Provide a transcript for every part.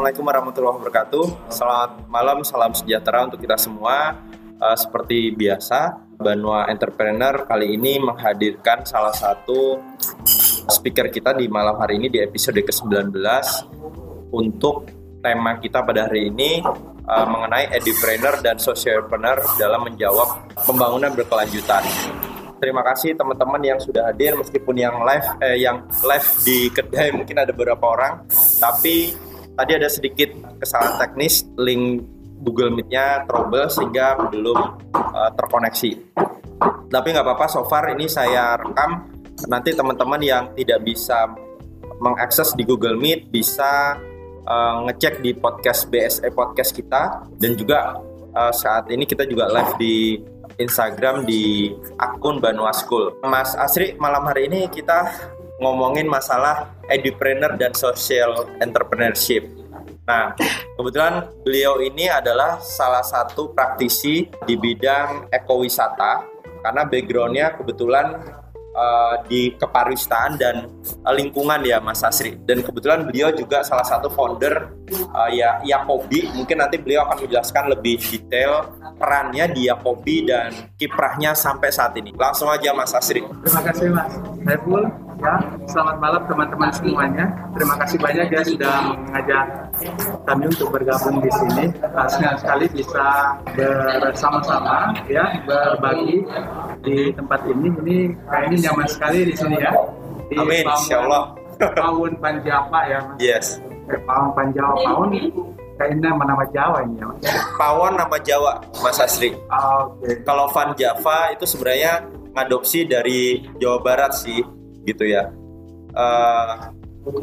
Assalamualaikum warahmatullahi wabarakatuh. Selamat malam, salam sejahtera untuk kita semua. Uh, seperti biasa, Banua Entrepreneur kali ini menghadirkan salah satu speaker kita di malam hari ini di episode ke-19 untuk tema kita pada hari ini uh, mengenai edupreneur dan socialpreneur dalam menjawab pembangunan berkelanjutan. Terima kasih teman-teman yang sudah hadir meskipun yang live eh, yang live di kedai mungkin ada beberapa orang, tapi tadi ada sedikit kesalahan teknis link Google Meet-nya trouble sehingga belum uh, terkoneksi. Tapi nggak apa-apa, so far ini saya rekam. Nanti teman-teman yang tidak bisa mengakses di Google Meet bisa uh, ngecek di podcast BSE podcast kita dan juga uh, saat ini kita juga live di Instagram di akun Banua School. Mas Asri, malam hari ini kita ngomongin masalah edupreneur dan social entrepreneurship. Nah, kebetulan beliau ini adalah salah satu praktisi di bidang ekowisata karena backgroundnya kebetulan uh, di kepariwisataan dan uh, lingkungan ya Mas Asri. Dan kebetulan beliau juga salah satu founder uh, ya Yakobi. Mungkin nanti beliau akan menjelaskan lebih detail perannya di Yakobi dan kiprahnya sampai saat ini. Langsung aja Mas Asri. Terima kasih Mas Saiful. Ya, selamat malam teman-teman semuanya. Terima kasih banyak ya sudah mengajak kami untuk bergabung di sini. Senang sekali bisa bersama-sama ya berbagi di tempat ini. Ini kayaknya nyaman sekali di sini ya. Di Amin, insya Allah. Pawun Panjapa ya Mas. Yes. Eh, Pawun Panjawa Pawun kayaknya nama Jawa ini ya Mas. Pawon nama Jawa, Mas Asri. Ah, Oke. Kalau Van Java itu sebenarnya ngadopsi dari Jawa Barat sih, gitu ya. Eh,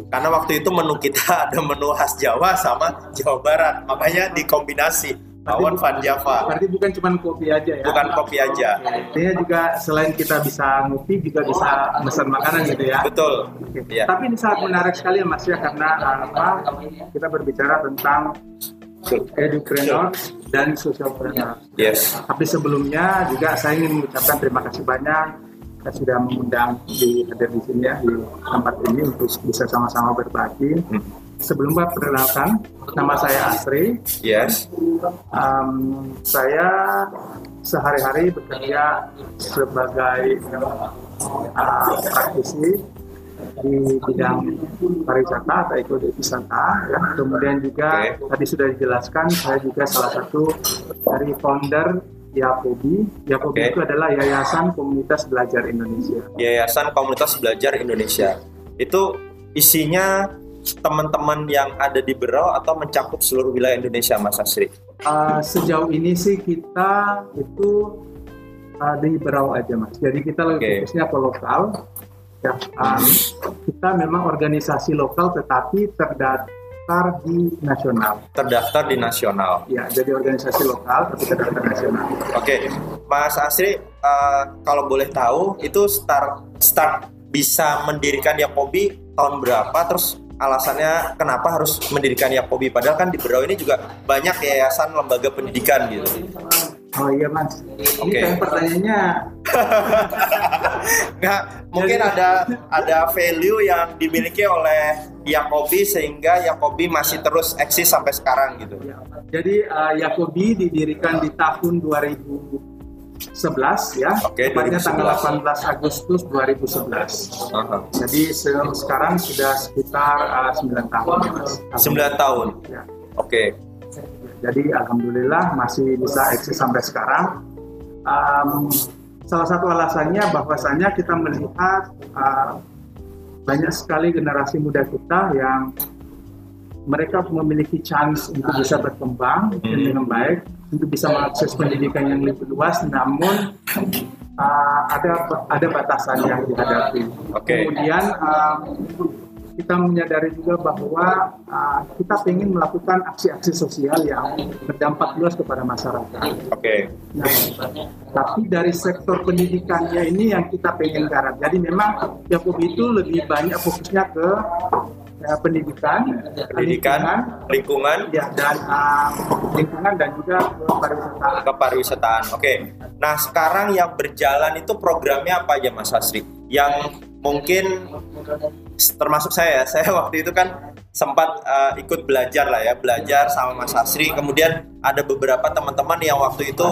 karena waktu itu menu kita ada menu khas Jawa sama Jawa Barat, makanya dikombinasi Pawon Van Java. Berarti bukan cuma kopi aja ya? Bukan kopi aja. Artinya juga selain kita bisa ngopi juga bisa pesan makanan gitu ya. Betul. Oke. Ya. Tapi ini sangat menarik sekali ya Mas ya karena uh, apa kita berbicara tentang edupreneur dan socialpreneur. Yes. Tapi sebelumnya juga saya ingin mengucapkan terima kasih banyak kita sudah mengundang di hadir di sini ya di tempat ini untuk bisa sama-sama berbagi. Hmm. Sebelum Mbak perkenalkan, nama saya Asri. Yes. Um, saya sehari-hari bekerja sebagai uh, praktisi di bidang pariwisata atau ekowisata ya. Kemudian juga Oke. tadi sudah dijelaskan saya juga salah satu dari founder Yakobi. Yakobi Oke. itu adalah Yayasan Komunitas Belajar Indonesia. Yayasan Komunitas Belajar Indonesia. Itu isinya teman-teman yang ada di Berau atau mencakup seluruh wilayah Indonesia, Mas Asri? Uh, sejauh ini sih kita itu uh, di Berau aja mas. Jadi kita lebih Oke. fokusnya ke lokal. Ya, um, kita memang organisasi lokal tetapi terdaftar di nasional. Terdaftar di nasional. Ya, jadi organisasi lokal tapi terdaftar nasional. Oke, Mas Asri, eh, kalau boleh tahu itu start start bisa mendirikan Yakobi tahun berapa? Terus alasannya kenapa harus mendirikan Yakobi? Padahal kan di Berau ini juga banyak yayasan lembaga pendidikan gitu. Oh iya mas, ini kayak pertanyaannya Nggak, mungkin ada ada value yang dimiliki oleh Yakobi sehingga Yakobi masih terus eksis sampai sekarang gitu. ya, jadi uh, Yakobi didirikan di tahun 2011 ya, Oke, tepatnya 2011. tanggal 18 Agustus 2011. Aha. Jadi se- sekarang sudah sekitar uh, 9 tahun ya mas. 9 tahun. Ya. Oke. Jadi alhamdulillah masih bisa eksis sampai sekarang. Um, salah satu alasannya bahwasanya kita melihat uh, banyak sekali generasi muda kita yang mereka memiliki chance untuk bisa berkembang Hmm. dengan baik, untuk bisa mengakses pendidikan yang lebih luas, namun uh, ada ada batasan yang dihadapi. Oke. Kemudian um, kita menyadari juga bahwa uh, kita ingin melakukan aksi-aksi sosial yang berdampak luas kepada masyarakat. Oke. Nah, tapi dari sektor pendidikannya ini yang kita pengen garap. Jadi memang Yakub itu lebih banyak fokusnya ke ya, pendidikan, Pendidikan, lingkungan, lingkungan, ya dan uh, lingkungan dan juga ke pariwisata. kepariwisataan. Oke. Nah, sekarang yang berjalan itu programnya apa aja Mas Hasri? Yang mungkin termasuk saya, saya waktu itu kan sempat uh, ikut belajar lah ya, belajar sama Mas Asri. Kemudian ada beberapa teman-teman yang waktu itu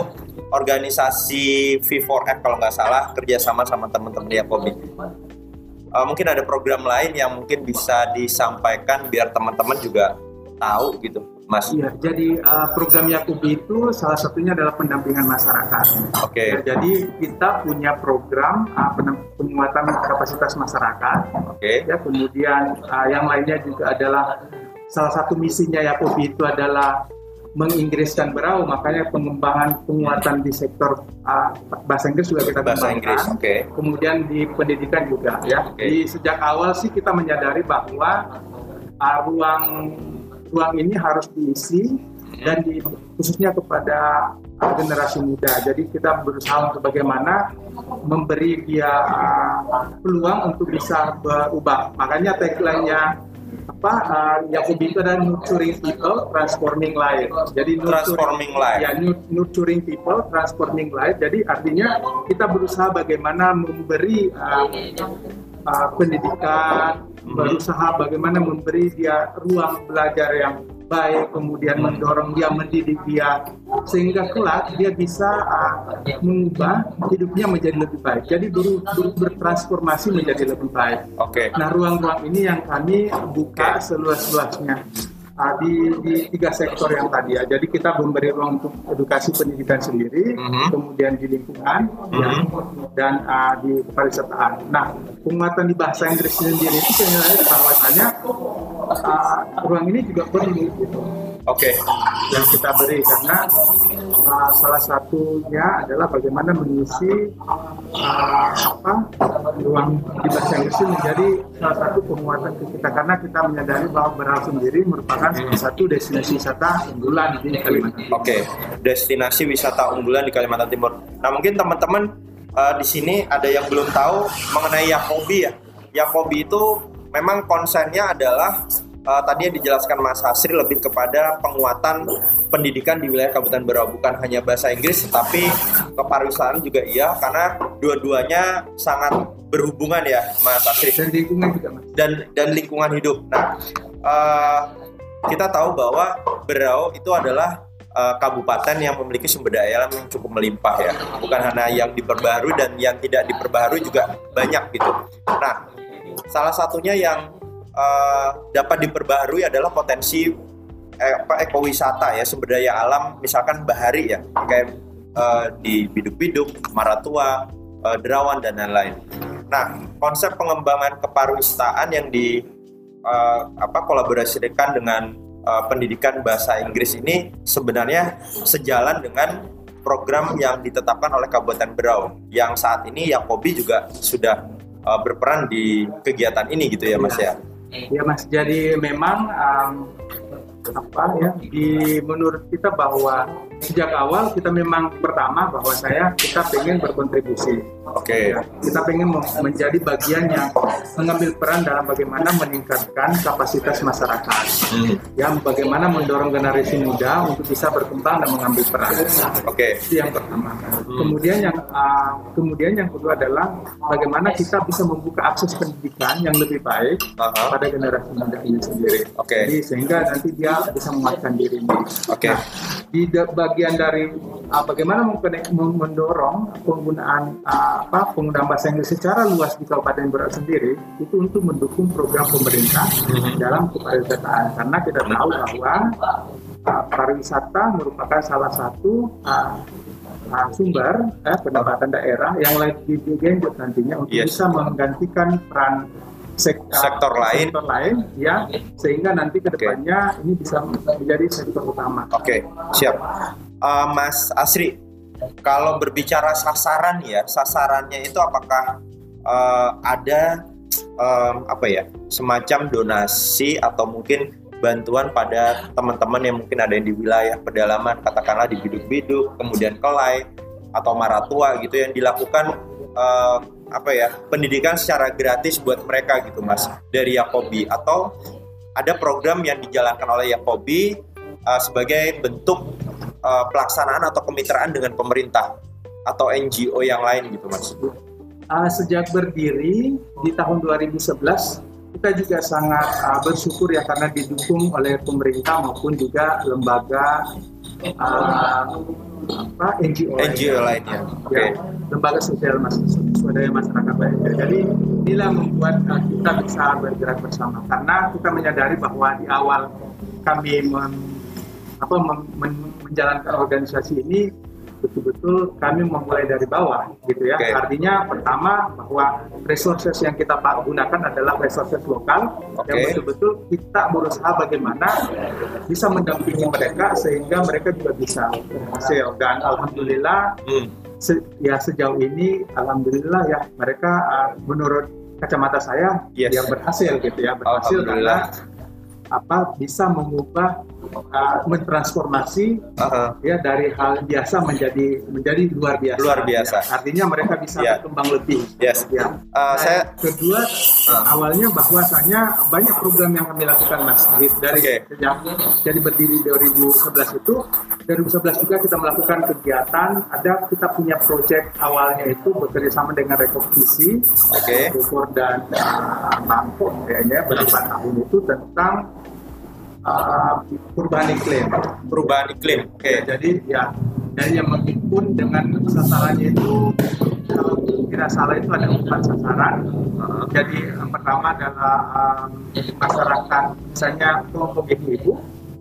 organisasi V4F kalau nggak salah kerjasama sama teman-teman di Yakobi. Uh, mungkin ada program lain yang mungkin bisa disampaikan biar teman-teman juga tahu gitu Mas. Iya, jadi uh, program Yakubi itu salah satunya adalah pendampingan masyarakat. Oke. Okay. Ya, jadi kita punya program uh, penguatan kapasitas masyarakat. Oke. Okay. Ya, kemudian uh, yang lainnya juga adalah salah satu misinya Yakubi itu adalah menginggriskan berau makanya pengembangan penguatan di sektor uh, bahasa Inggris juga kita bahasa Inggris, okay. kemudian di pendidikan juga ya. Okay. Di sejak awal sih kita menyadari bahwa uh, ruang ruang ini harus diisi dan di, khususnya kepada generasi muda. Jadi kita berusaha untuk bagaimana memberi dia uh, peluang untuk bisa berubah. Makanya tagline-nya apa uh, Yakub itu adalah nurturing people, transforming life. Jadi transforming life. Ya, nurturing people, transforming life. Jadi artinya kita berusaha bagaimana memberi uh, uh, pendidikan, hmm. berusaha bagaimana memberi dia ruang belajar yang baik, kemudian hmm. mendorong dia, mendidik dia, sehingga kelak dia bisa uh, mengubah hidupnya menjadi lebih baik. Jadi ber, ber, bertransformasi menjadi lebih baik. Oke. Okay. Nah, ruang-ruang ini yang kami buka okay. seluas-luasnya uh, di, di tiga sektor yang tadi ya. Jadi kita memberi ruang untuk edukasi pendidikan sendiri, mm-hmm. kemudian di lingkungan, mm-hmm. ya, dan uh, di pariwisata. Nah, penguatan di bahasa Inggris sendiri itu sebenarnya bahwasanya uh, ruang ini juga perlu gitu. Oke. Okay. Yang kita beri karena uh, salah satunya adalah bagaimana mengisi uh, apa ruang di bahasa Inggris menjadi salah satu penguatan kita karena kita menyadari bahwa Beral sendiri merupakan salah satu destinasi wisata unggulan di Kalimantan. Oke, okay. destinasi wisata unggulan di Kalimantan Timur. Nah mungkin teman-teman uh, di sini ada yang belum tahu mengenai Yakobi ya. Yakobi itu memang konsennya adalah uh, tadi yang dijelaskan Mas Hasri lebih kepada penguatan pendidikan di wilayah Kabupaten Berau bukan hanya bahasa Inggris tetapi kepariwisataan juga iya karena dua-duanya sangat berhubungan ya Mas Hasri dan lingkungan juga Mas. dan dan lingkungan hidup. Nah uh, kita tahu bahwa Berau itu adalah uh, kabupaten yang memiliki sumber daya alam yang cukup melimpah ya bukan hanya yang diperbarui dan yang tidak diperbarui juga banyak gitu. Nah salah satunya yang uh, dapat diperbaharui adalah potensi eh, ekowisata ya sumber daya alam misalkan bahari ya kayak uh, di Biduk-Biduk, Maratua, uh, Derawan dan lain-lain. Nah, konsep pengembangan kepariwisataan yang di uh, apa kolaborasikan dengan uh, pendidikan bahasa Inggris ini sebenarnya sejalan dengan program yang ditetapkan oleh Kabupaten Berau yang saat ini Yakobi juga sudah uh, berperan di kegiatan ini gitu ya Mas ya. Ya Mas, jadi memang um, apa ya di menurut kita bahwa sejak awal kita memang pertama bahwa saya kita pengen berkontribusi. Oke. Okay. Kita pengen menjadi bagian yang mengambil peran dalam bagaimana meningkatkan kapasitas masyarakat. Hmm. Ya, bagaimana mendorong generasi muda untuk bisa berkembang dan mengambil peran. Oke. Okay. Itu yang pertama. Hmm. Kemudian yang uh, kemudian yang kedua adalah bagaimana kita bisa membuka akses pendidikan yang lebih baik uh -huh. pada generasi muda ini sendiri. Oke. Okay. Jadi sehingga nanti dia bisa menguatkan dirinya. Oke. Okay. Nah, di bagian dari uh, bagaimana mendorong penggunaan uh, apa penggunaan bahasa Inggris secara luas di Kabupaten Berat sendiri itu untuk mendukung program pemerintah mm-hmm. dalam kepariwisataan karena kita tahu bahwa uh, pariwisata merupakan salah satu uh, uh, sumber eh, pendapatan daerah yang lagi digenjot nantinya untuk yes. bisa menggantikan peran sektor, sektor lain sektor lain ya sehingga nanti ke depannya okay. ini bisa menjadi sektor utama. Oke, okay, siap. Uh, Mas Asri, kalau berbicara sasaran ya, sasarannya itu apakah uh, ada um, apa ya semacam donasi atau mungkin bantuan pada teman-teman yang mungkin ada yang di wilayah pedalaman katakanlah di biduk-biduk kemudian kelai atau maratua gitu yang dilakukan uh, apa ya pendidikan secara gratis buat mereka gitu mas dari Yakobi atau ada program yang dijalankan oleh Yakobi uh, sebagai bentuk uh, pelaksanaan atau kemitraan dengan pemerintah atau NGO yang lain gitu mas? Uh, sejak berdiri di tahun 2011 kita juga sangat uh, bersyukur ya karena didukung oleh pemerintah maupun juga lembaga uh, apa NGO, NGO lainnya. Oke. ya, lembaga sosial mas swadaya masyarakat lainnya. Jadi inilah membuat uh, kita bisa bergerak bersama karena kita menyadari bahwa di awal kami mem- apa mem- men- menjalankan organisasi ini betul-betul kami memulai dari bawah gitu ya. Oke. Artinya pertama bahwa resources yang kita gunakan adalah resources lokal yang Oke. betul-betul kita berusaha bagaimana bisa mendampingi mereka sehingga mereka juga bisa berhasil dan alhamdulillah Hmm. se- ya sejauh ini alhamdulillah ya mereka uh, menurut kacamata saya Yes. ya berhasil gitu ya berhasil karena apa bisa mengubah uh, mentransformasi Aha. ya dari hal biasa menjadi menjadi luar biasa Luar biasa. Ya, artinya mereka bisa Ya. berkembang lebih Yes. ya Uh, saya kedua Ah. awalnya bahwasanya banyak program yang kami lakukan mas dari Oke. sejak jadi berdiri 2011 itu 2011 juga kita melakukan kegiatan ada kita punya project awalnya itu bekerja sama dengan Rekognisi Oke. Bogor dan uh, Bangkok kayaknya beberapa tahun itu tentang uh, perubahan iklim perubahan iklim. Oke. Ya, jadi ya dan yang menghimpun dengan sasarannya itu kalau tidak salah itu ada empat sasaran. Aha. Jadi yang pertama adalah um, masyarakat misalnya kelompok ibu-ibu,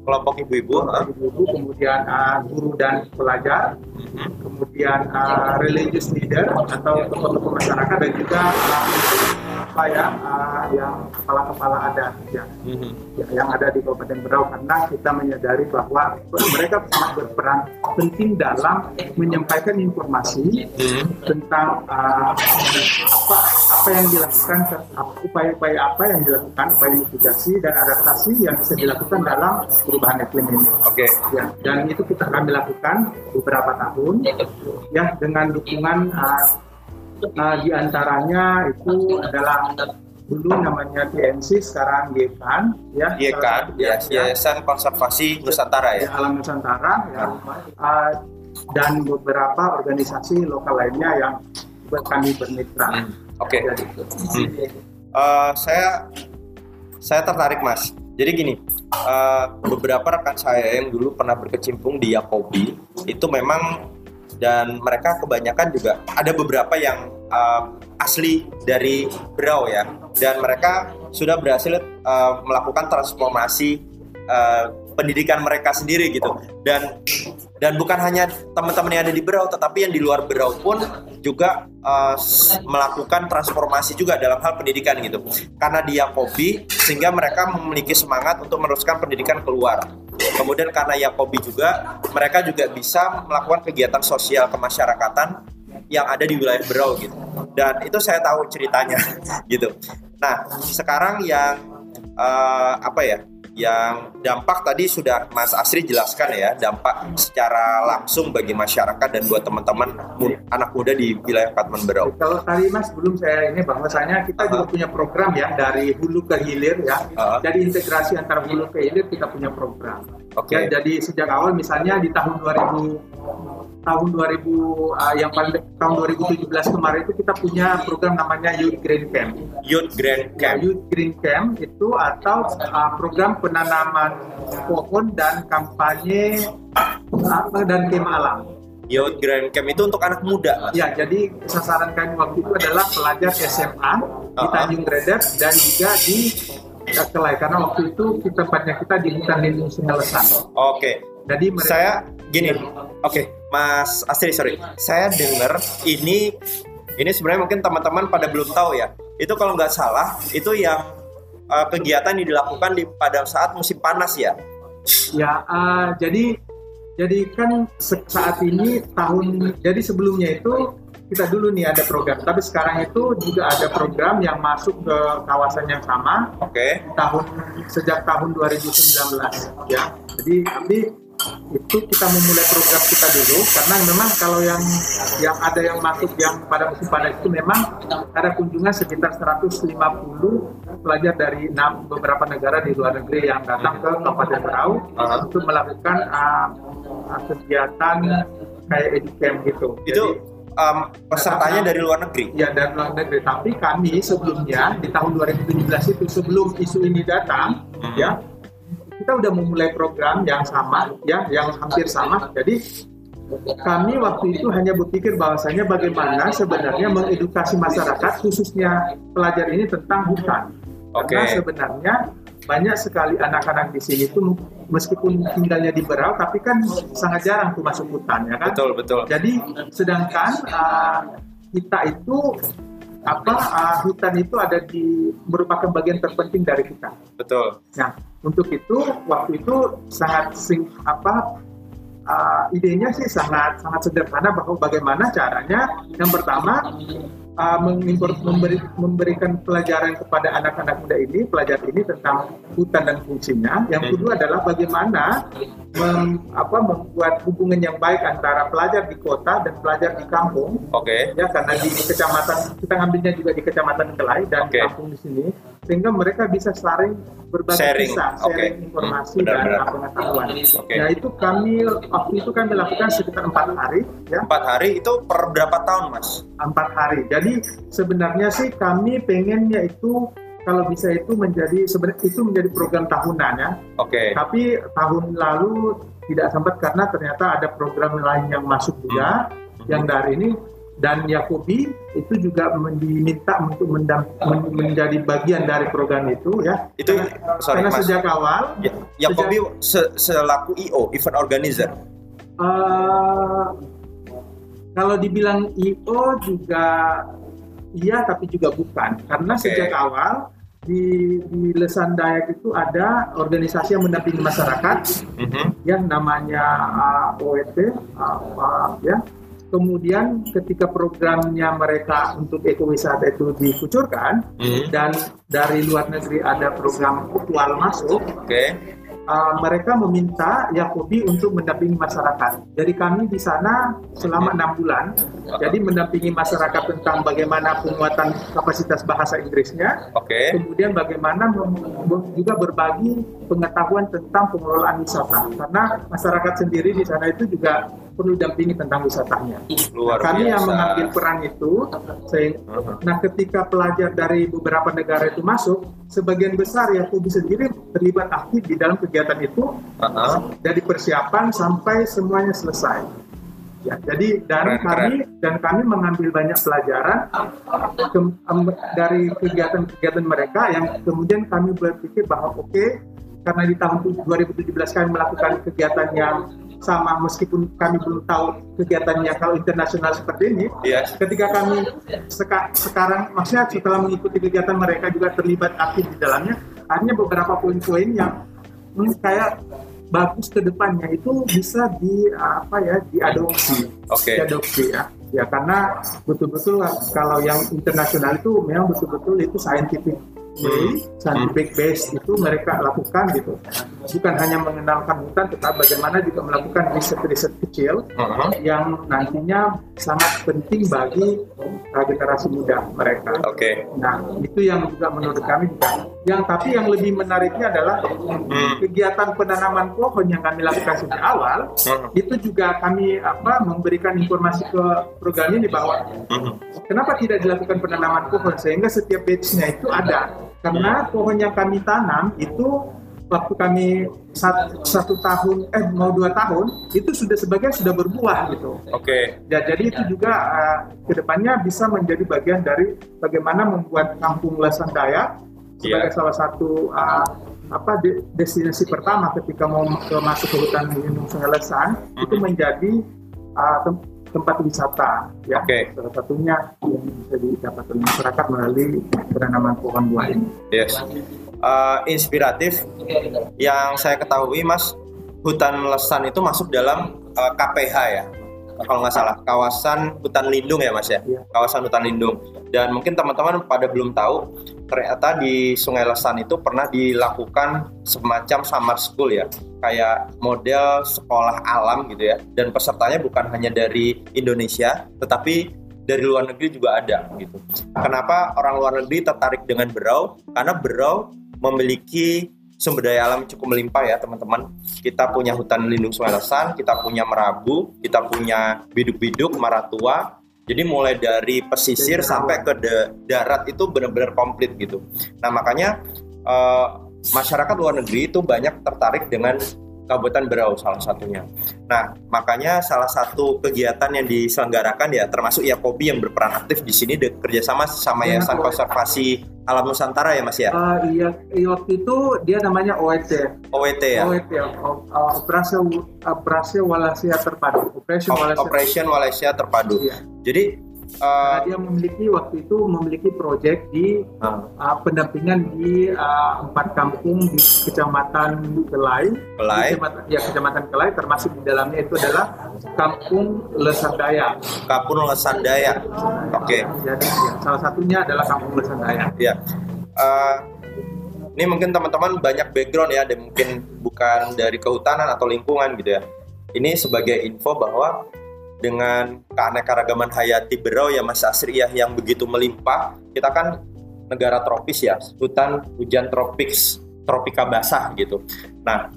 Kelompok ibu-ibu. kelompok ibu-ibu, kemudian uh, guru dan pelajar, Mhm. kemudian uh, religious leader atau tokoh-tokoh masyarakat dan juga uh, apa ya uh, yang kepala-kepala adat ya Mhm. Ya, yang ada di Kabupaten Berau karena kita menyadari bahwa mereka sangat berperan penting dalam menyampaikan informasi tentang uh, apa apa yang dilakukan upaya-upaya apa yang dilakukan upaya mitigasi dan adaptasi yang bisa dilakukan dalam perubahan iklim ini Oke. ya dan itu kita kami lakukan beberapa tahun ya dengan dukungan uh, uh, di antaranya itu adalah dulu namanya TNC sekarang YKAN ya YKAN, ya, Yayasan Konservasi Nusantara ya. Alam Nusantara ya, uh, dan beberapa organisasi lokal lainnya yang buat kami bermitra. Hmm. Oke. Jadi, Hmm. Eh, saya saya tertarik mas. Jadi gini, eh, beberapa rekan saya yang dulu pernah berkecimpung di Yakobi itu memang dan mereka kebanyakan juga ada beberapa yang eh, asli dari Berau ya. Dan mereka sudah berhasil eh, melakukan transformasi eh, pendidikan mereka sendiri gitu. Dan dan bukan hanya teman-teman yang ada di Berau tetapi yang di luar Berau pun juga s- melakukan transformasi juga dalam hal pendidikan gitu. Karena dia Yakobi sehingga mereka memiliki semangat untuk meneruskan pendidikan keluar. Kemudian karena Yakobi juga mereka juga bisa melakukan kegiatan sosial kemasyarakatan yang ada di wilayah Berau gitu dan itu saya tahu ceritanya gitu nah sekarang yang eh, apa ya yang dampak tadi sudah Mas Asri jelaskan ya dampak secara langsung bagi masyarakat dan buat teman-teman anak muda di wilayah Kabupaten Berau. Kalau tadi Mas belum saya ini bahwasanya kita juga punya program ya dari hulu ke hilir ya. Ah. Jadi integrasi antara hulu ke hilir kita punya program. Oke. Ya, jadi sejak awal misalnya di tahun 2000 tahun 2000 uh, yang paling tahun 2017 kemarin itu kita punya program namanya Youth Green Camp. Youth Grand Ya, Camp. Youth Green Camp itu atau uh, program penanaman pohon dan kampanye apa dan kemah alam. Youth Grand Camp itu untuk anak muda, Mas. Ya, jadi sasaran kami waktu itu adalah pelajar SMA di Ah. Tanjung Gredek dan juga di uh, Kelai karena waktu itu kita tempatnya kita di hutan lindung Sungai Lesan. Oke. Jadi mereka Saya gini. Oke, Mas Asri sorry. Saya dengar ini ini sebenarnya mungkin teman-teman pada belum tahu ya. Itu kalau nggak salah itu yang eh, kegiatan yang dilakukan di pada saat musim panas ya. Ya, uh, jadi jadi kan saat ini tahun jadi sebelumnya itu kita dulu nih ada program, tapi sekarang itu juga ada program yang masuk ke kawasan yang sama Oke. tahun sejak tahun 2019 ya. Jadi tapi itu kita memulai program kita dulu karena memang kalau yang yang ada yang masuk yang pada musim panas itu memang ada kunjungan sekitar 150 pelajar dari enam beberapa negara di luar negeri yang datang ke Kabupaten Berau Aha. untuk melakukan uh, kegiatan kayak educamp gitu. Itu um, pesertanya dari luar negeri. Ya dari luar negeri. Tapi kami sebelumnya di tahun 2017 itu sebelum isu ini datang, Hmm. ya kita udah memulai program yang sama, ya yang hampir sama. Jadi kami waktu itu hanya berpikir bahwasanya bagaimana sebenarnya mengedukasi masyarakat khususnya pelajar ini tentang hutan. Oke. Karena sebenarnya banyak sekali anak-anak di sini tuh meskipun tinggalnya di Berau tapi kan sangat jarang tuh masuk hutan ya kan. Betul betul. Jadi sedangkan uh, kita itu apa uh, hutan itu ada di merupakan bagian terpenting dari kita. Betul. Nah untuk itu waktu itu sangat sing apa uh, idenya sih sangat sangat sederhana bahwa bagaimana caranya yang pertama uh, mengimpor- memberi, memberikan pelajaran kepada anak-anak muda ini pelajar ini tentang hutan dan fungsinya. Yang Hmm. kedua adalah bagaimana mem- apa, membuat hubungan yang baik antara pelajar di kota dan pelajar di kampung Oke. ya karena di kecamatan kita ngambilnya juga di kecamatan Kelai dan Oke. kampung di sini sehingga mereka bisa saling berbagi Sharing, kisah, sharing informasi Hmm, dan benar-benar. pengetahuan. Oke. Nah itu kami waktu itu kami lakukan sekitar empat hari ya Empat hari itu per berapa tahun mas? empat hari. Jadi sebenarnya sih kami pengennya itu kalau bisa itu menjadi sebenarnya itu menjadi program tahunan ya. Oke. Tapi tahun lalu tidak sempat karena ternyata ada program lain yang masuk juga Hmm. yang dari ini dan Yakobi itu juga diminta untuk mendam- men- menjadi bagian dari program itu ya. Itu karena, sorry karena mas. sejak awal Ya, Yakobi se- selaku IO event organizer. eh, kalau dibilang IO juga iya tapi juga bukan karena Oke. sejak awal di di Lesan Dayak itu ada organisasi yang mendampingi masyarakat Mhm. ya namanya uh, OET uh, uh, ya kemudian ketika programnya mereka untuk ekowisata itu dikucurkan Mhm. dan dari luar negeri ada program virtual masuk Oke. Uh, mereka meminta Yakobi untuk mendampingi masyarakat jadi kami di sana selama enam bulan jadi mendampingi masyarakat tentang bagaimana penguatan kapasitas bahasa Inggrisnya Oke. kemudian bagaimana juga berbagi pengetahuan tentang pengelolaan wisata karena masyarakat sendiri di sana itu juga perlu dampingi tentang wisatanya. Luar Kami yang biasa. mengambil peran itu, sehingga, Mhm. nah ketika pelajar dari beberapa negara itu masuk, sebagian besar ya Kubi sendiri terlibat aktif di dalam kegiatan itu Aha. dari persiapan sampai semuanya selesai. Ya, jadi dan Keren, kami dan kami mengambil banyak pelajaran ke- em- dari kegiatan-kegiatan mereka yang kemudian kami berpikir bahwa oke karena di tahun 2017 kami melakukan kegiatan yang sama meskipun kami belum tahu kegiatannya kalau internasional seperti ini Yes. ketika kami seka- sekarang maksudnya setelah mengikuti kegiatan mereka juga terlibat aktif di dalamnya hanya beberapa poin-poin yang hmm, kayak bagus ke depannya itu bisa di apa ya diadopsi Oke. diadopsi ya ya karena betul-betul kalau yang internasional itu memang betul-betul itu scientific way, scientific base itu mereka lakukan gitu bukan hanya mengenalkan hutan tetapi bagaimana juga melakukan riset-riset kecil Mhm. yang nantinya sangat penting bagi uh, generasi muda mereka. Oke. Nah, itu yang juga menurut kami juga. Yang tapi yang lebih menariknya adalah Hmm. kegiatan penanaman pohon yang kami lakukan sejak awal Mhm. itu juga kami apa memberikan informasi ke program ini bahwa Mhm. kenapa tidak dilakukan penanaman pohon sehingga setiap batch-nya itu ada karena pohon yang kami tanam itu waktu kami satu, satu tahun eh mau dua tahun itu sudah sebagian sudah berbuah gitu Oke. Ya, jadi itu juga uh, ke depannya bisa menjadi bagian dari bagaimana membuat kampung Lesan Dayak sebagai Iya. salah satu uh, apa de- destinasi pertama ketika mau ke, masuk ke hutan lindung Sungai Lesan itu menjadi uh, tempat wisata ya Oke. salah satunya yang bisa didapatkan masyarakat melalui penanaman pohon buah ini. Yes. Uh, inspiratif yang saya ketahui Mas hutan lesan itu masuk dalam uh, KPH ya kalau nggak salah kawasan hutan lindung ya Mas ya Iya. kawasan hutan lindung dan mungkin teman-teman pada belum tahu ternyata di Sungai Lesan itu pernah dilakukan semacam summer school ya kayak model sekolah alam gitu ya dan pesertanya bukan hanya dari Indonesia tetapi dari luar negeri juga ada gitu. Kenapa orang luar negeri tertarik dengan Berau? Karena Berau memiliki sumber daya alam cukup melimpah ya teman-teman. Kita punya hutan lindung Sungai Lesan, kita punya Merabu, kita punya biduk-biduk, Maratua, Jadi mulai dari pesisir sampai ke da- darat itu benar-benar komplit gitu. Nah makanya eh, masyarakat luar negeri itu banyak tertarik dengan Kabupaten Berau salah satunya. Nah, makanya salah satu kegiatan yang diselenggarakan ya termasuk Yakobi yang berperan aktif di sini de- kerjasama sama Iya, Yayasan. Konservasi Alam Nusantara ya Mas ya. Ah, iya, waktu itu dia namanya OET. OWT ya. OET, o- uh, operasi operasi Walasia terpadu. Operation Walasia. Operation Malaysia Terpadu. Iya. Jadi Karena eh, dia memiliki waktu itu memiliki proyek di ah, uh, pendampingan di uh, empat kampung di kecamatan Kelai. Kelai. Kecamatan, ya kecamatan Kelai termasuk di dalamnya itu adalah kampung Lesandaya. Kapur Lesandaya. Oke. Jadi ya, salah satunya adalah kampung Lesandaya. Ya. Eh, ini mungkin teman-teman banyak background ya, dan mungkin bukan dari kehutanan atau lingkungan gitu ya. Ini sebagai info bahwa dengan keanekaragaman hayati Berau ya Mas Asri ya yang begitu melimpah, kita kan negara tropis ya, hutan hujan tropis, tropika basah gitu. Nah,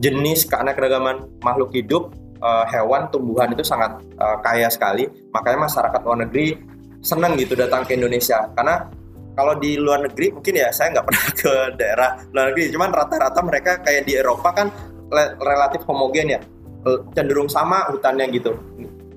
jenis keanekaragaman makhluk hidup, eh, hewan, tumbuhan itu sangat eh, kaya sekali. Makanya masyarakat luar negeri senang gitu datang ke Indonesia. Karena kalau di luar negeri mungkin ya saya nggak pernah ke daerah luar negeri. Cuman rata-rata mereka kayak di Eropa kan relatif homogen ya. Cenderung sama hutannya gitu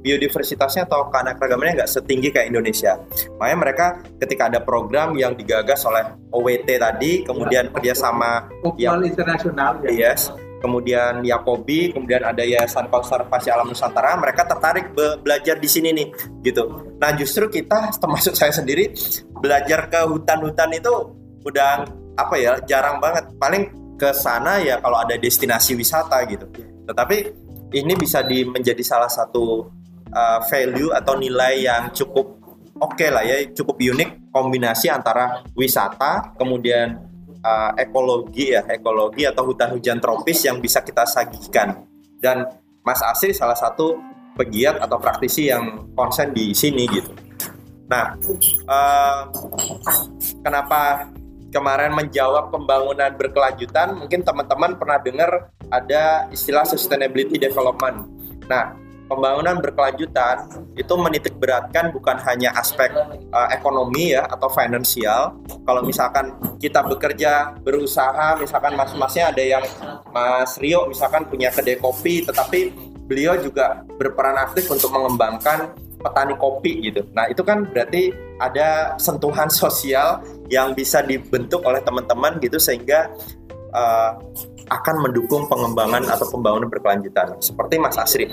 biodiversitasnya atau keanekaragamannya nggak setinggi kayak Indonesia makanya mereka ketika ada program yang digagas oleh OWT tadi kemudian kerjasama Opal internasional ya. Yes. Kemudian Yakobi, kemudian ada Yayasan Konservasi Alam Nusantara, mereka tertarik be- belajar di sini nih, gitu. Nah, justru kita termasuk saya sendiri belajar ke hutan-hutan itu udah apa ya, jarang banget. Paling ke sana ya kalau ada destinasi wisata gitu. Tetapi ini bisa di, menjadi salah satu uh, value atau nilai yang cukup oke lah ya, cukup unik kombinasi antara wisata kemudian uh, ekologi ya, ekologi atau hutan hujan tropis yang bisa kita sajikan. Dan Mas Asri salah satu pegiat atau praktisi yang konsen di sini gitu. Nah, uh, kenapa kemarin menjawab pembangunan berkelanjutan? Mungkin teman-teman pernah dengar ada istilah sustainability development. Nah, pembangunan berkelanjutan itu menitik beratkan bukan hanya aspek uh, ekonomi ya atau finansial. Kalau misalkan kita bekerja berusaha, misalkan mas-masnya ada yang Mas Rio misalkan punya kedai kopi, tetapi beliau juga berperan aktif untuk mengembangkan petani kopi gitu. Nah itu kan berarti ada sentuhan sosial yang bisa dibentuk oleh teman-teman gitu sehingga uh, akan mendukung pengembangan atau pembangunan berkelanjutan. Seperti Mas Asri,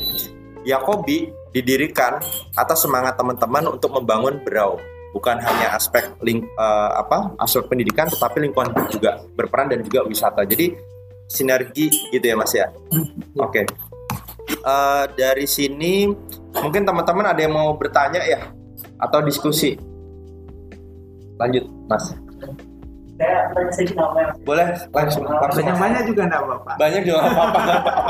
Yakobi didirikan atas semangat teman-teman untuk membangun Berau. Bukan hanya aspek ling, eh, apa aspek pendidikan, tetapi lingkungan hidup juga berperan dan juga wisata. Jadi sinergi gitu ya Mas ya. Oke. Eh, dari sini mungkin teman-teman ada yang mau bertanya ya atau diskusi. Lanjut Mas. Saya Boleh langsung langsung. Mas. Banyak-banyak juga enggak Bapak. Banyak juga nggak apa-apa. apa-apa.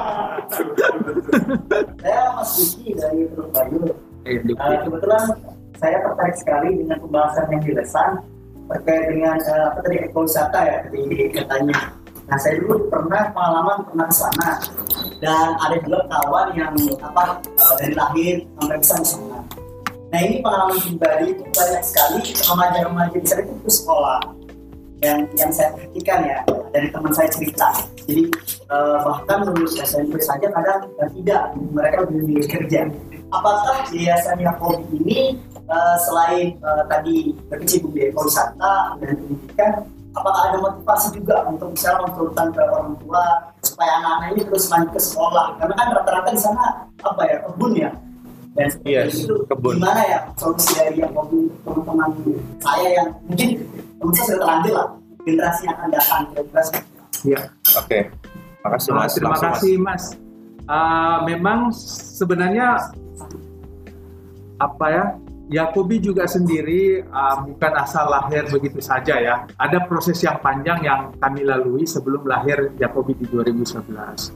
saya Mas Diki dari Teluk Bayu. Eh, Eh, kebetulan saya tertarik sekali dengan pembahasan yang dilesan terkait dengan eh, apa tadi ekowisata ya di katanya. Nah saya dulu pernah pengalaman pernah ke sana dan ada juga kawan yang apa eh, dari lahir sampai bisa di sana. Nah ini pengalaman pribadi itu banyak sekali remaja-remaja di sana itu sekolah yang yang saya perhatikan ya dari teman saya cerita. Jadi eh, bahkan lulus SMP saja kadang eh, tidak mereka belum memilih kerja. Apakah yayasan Yakobi ini eh, selain eh, tadi berkecimpung di ekowisata dan pendidikan, apakah ada motivasi juga untuk misalnya memperlukan ke orang tua supaya anak-anak ini terus lanjut ke sekolah? Karena kan rata-rata di sana apa ya kebun ya. Dan seperti Yes, itu kebun. gimana ya solusi dari Yakobi teman-teman saya yang mungkin teman saya sudah terlanjur lah generasi yang akan datang kira-kira itu. Iya. Oke. Makasih Ah, Mas. terima Langsung, Mas. kasih Mas. Ah, memang sebenarnya apa ya? Yakobi juga sendiri ah, bukan asal lahir begitu saja ya. Ada proses yang panjang yang kami lalui sebelum lahir Yakobi di 2011.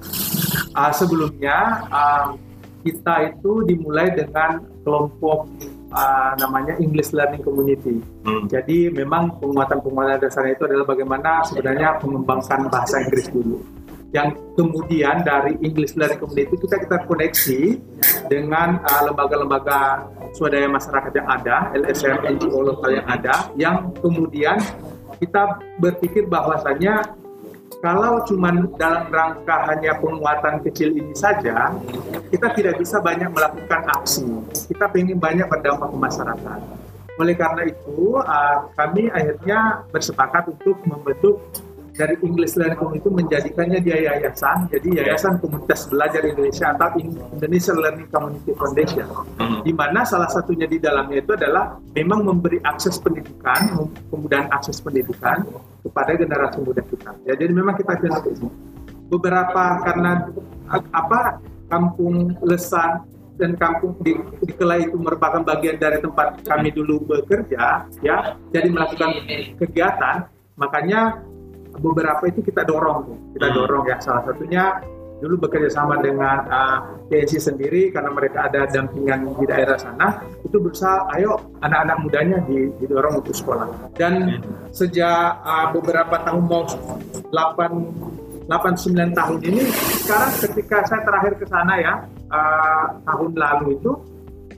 Ah, sebelumnya ah, kita itu dimulai dengan kelompok ah, namanya English Learning Community. Hmm. Jadi memang penguatan-penguatan dasarnya itu adalah bagaimana sebenarnya mengembangkan bahasa Inggris dulu. Yang kemudian dari English Learning Community kita kita koneksi dengan uh, lembaga-lembaga swadaya masyarakat yang ada, LSM NGO lokal yang ada, yang kemudian kita berpikir bahwasanya kalau cuma dalam rangka hanya penguatan kecil ini saja, kita tidak bisa banyak melakukan aksi. Kita ingin banyak berdampak ke masyarakat. Oleh karena itu, uh, kami akhirnya bersepakat untuk membentuk dari English Learning Community itu menjadikannya dia yayasan, jadi Yayasan Komunitas Belajar Indonesia atau Indonesia Learning Community Foundation, hmm. di mana salah satunya di dalamnya itu adalah memang memberi akses pendidikan, kemudahan akses pendidikan kepada generasi muda kita. Ya, jadi memang kita jelas beberapa karena apa kampung lesan dan kampung di, di Kelai itu merupakan bagian dari tempat kami dulu bekerja ya jadi melakukan kegiatan. Makanya beberapa itu kita dorong tuh kita hmm. dorong ya salah satunya dulu bekerja sama dengan uh, sendiri karena mereka ada dampingan di daerah sana itu berusaha ayo anak-anak mudanya didorong untuk sekolah dan hmm. sejak uh, beberapa tahun mau 8 8-9 tahun ini sekarang ketika saya terakhir ke sana ya uh, tahun lalu itu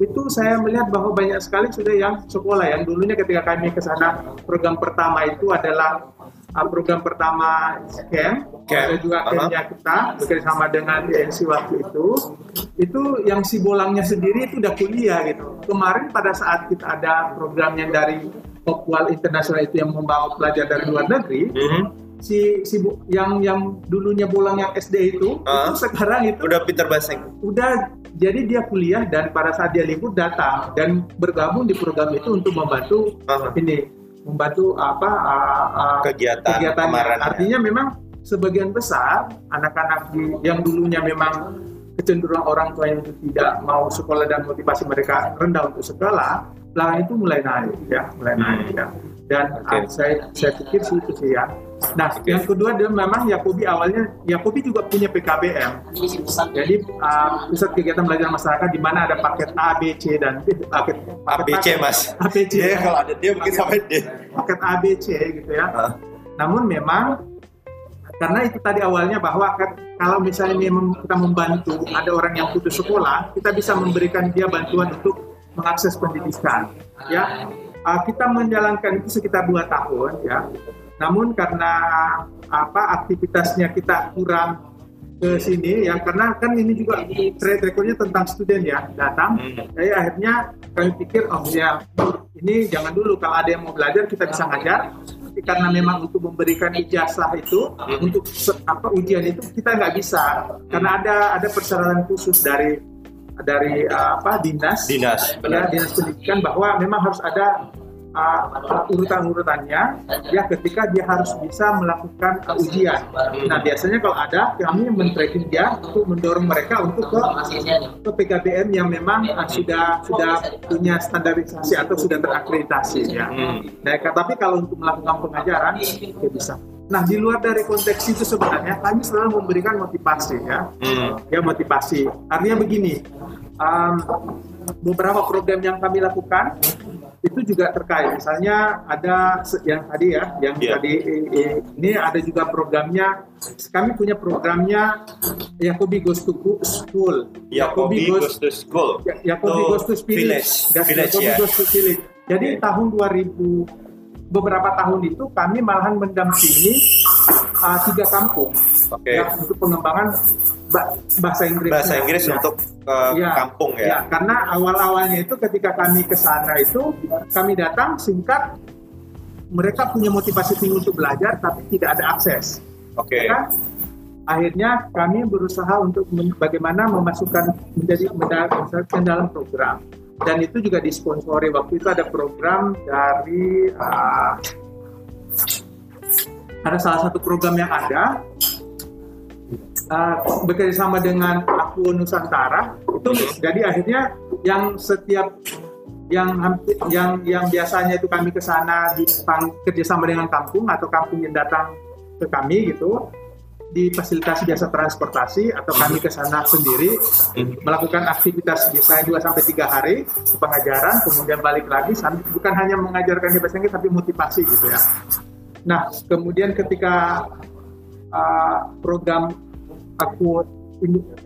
itu saya melihat bahwa banyak sekali sudah yang sekolah yang dulunya ketika kami ke sana program pertama itu adalah uh, program pertama camp, ada juga campnya kita bekerjasama dengan DNC waktu itu. Itu yang si bolangnya sendiri itu udah kuliah gitu. Kemarin pada saat kita ada program yang dari Hopewell International itu yang membawa pelajar dari luar negeri mm -hmm. si si yang yang dulunya bolang yang SD itu, uh, itu sekarang itu udah pinter bahasa udah jadi dia kuliah dan pada saat dia libur datang dan bergabung di program itu untuk membantu uh -huh. ini membantu apa uh, uh, kegiatan kegiatan artinya memang sebagian besar anak-anak yang dulunya memang kecenderungan orang tua yang tidak mau sekolah dan motivasi mereka rendah untuk sekolah belakangan itu mulai naik ya mulai naik ya dan okay. uh, saya saya pikir sih itu sih ya Nah, okay. yang kedua adalah memang Yakobi awalnya Yakobi juga punya PKBM. Jadi uh, pusat kegiatan belajar masyarakat di mana ada paket A, B, C dan paket, paket ABC mas. ABC. Ya, kalau ada dia mungkin sampai D. Paket A, B, C gitu ya. Uh. Namun memang karena itu tadi awalnya bahwa kalau misalnya kita membantu ada orang yang putus sekolah, kita bisa memberikan dia bantuan untuk mengakses pendidikan. Ya, uh, kita menjalankan itu sekitar dua tahun ya namun karena apa aktivitasnya kita kurang ke sini ya karena kan ini juga trade recordnya tentang student ya datang. Hmm. jadi akhirnya kami pikir oh ya ini jangan dulu kalau ada yang mau belajar kita bisa ngajar. Tapi karena memang untuk memberikan ijazah itu hmm. untuk apa ujian itu kita nggak bisa. Karena ada ada persyaratan khusus dari dari apa dinas. Dinas ya dinas pendidikan bahwa memang harus ada uh, urutan-urutannya ya ketika dia harus bisa melakukan uh, ujian. Nah biasanya kalau ada kami men-tracking dia untuk mendorong mereka untuk ke ke PKBM yang memang uh, sudah sudah punya standarisasi atau sudah terakreditasi ya. Hmm. Nah tapi kalau untuk melakukan pengajaran ya bisa. Nah di luar dari konteks itu sebenarnya kami selalu memberikan motivasi ya, hmm. ya motivasi. Artinya begini, um, beberapa program yang kami lakukan itu juga terkait. Misalnya ada yang tadi ya, yang yeah. tadi ini ada juga programnya. Kami punya programnya Yakobi Goes to School. Yakobi Goes to School. Yakobi Goes to Village. Yakobi yeah. Goes to Village. Jadi okay. tahun 2000 beberapa tahun itu kami malahan mendampingi uh, tiga kampung okay. ya, untuk pengembangan bahasa Inggris. Bahasa Inggris ya. untuk uh, ya, kampung ya. ya. Karena awal-awalnya itu ketika kami ke sana itu kami datang singkat mereka punya motivasi tinggi untuk belajar tapi tidak ada akses. Oke. Okay. Ya, akhirnya kami berusaha untuk bagaimana memasukkan menjadi menjadi dalam program dan itu juga disponsori waktu itu ada program dari uh, ada salah satu program yang ada uh, bekerja sama dengan aku Nusantara itu jadi akhirnya yang setiap yang yang yang biasanya itu kami ke sana di kerjasama dengan kampung atau kampung yang datang ke kami gitu difasilitasi jasa transportasi atau kami ke sana sendiri melakukan aktivitas biasanya 2 sampai 3 hari pengajaran kemudian balik lagi bukan hanya mengajarkan bahasa Inggris tapi motivasi gitu ya. Nah, kemudian ketika uh, program aku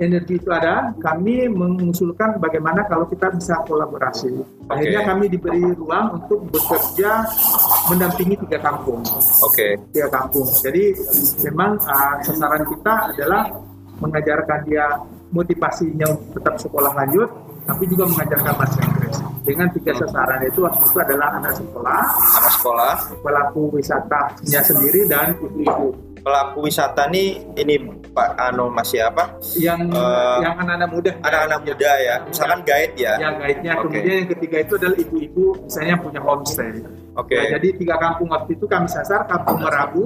energi itu ada, kami mengusulkan bagaimana kalau kita bisa kolaborasi. Akhirnya kami diberi ruang untuk bekerja mendampingi tiga kampung. Oke. Tiga kampung. Jadi memang uh, sasaran kita adalah mengajarkan dia motivasinya untuk tetap sekolah lanjut, tapi juga mengajarkan bahasa Inggris. Dengan tiga sasaran itu waktu itu adalah anak sekolah, Anak sekolah, pelaku wisatanya sendiri dan ibu-ibu pelaku wisata nih ini Pak Ano masih apa? yang Eh, yang anak-anak muda Anak-anak muda ya, misalkan guide ya. yang guide-nya Oke. kemudian yang ketiga itu adalah ibu-ibu misalnya punya homestay Oke. Nah, jadi tiga kampung waktu itu kami sasar kampung Merabu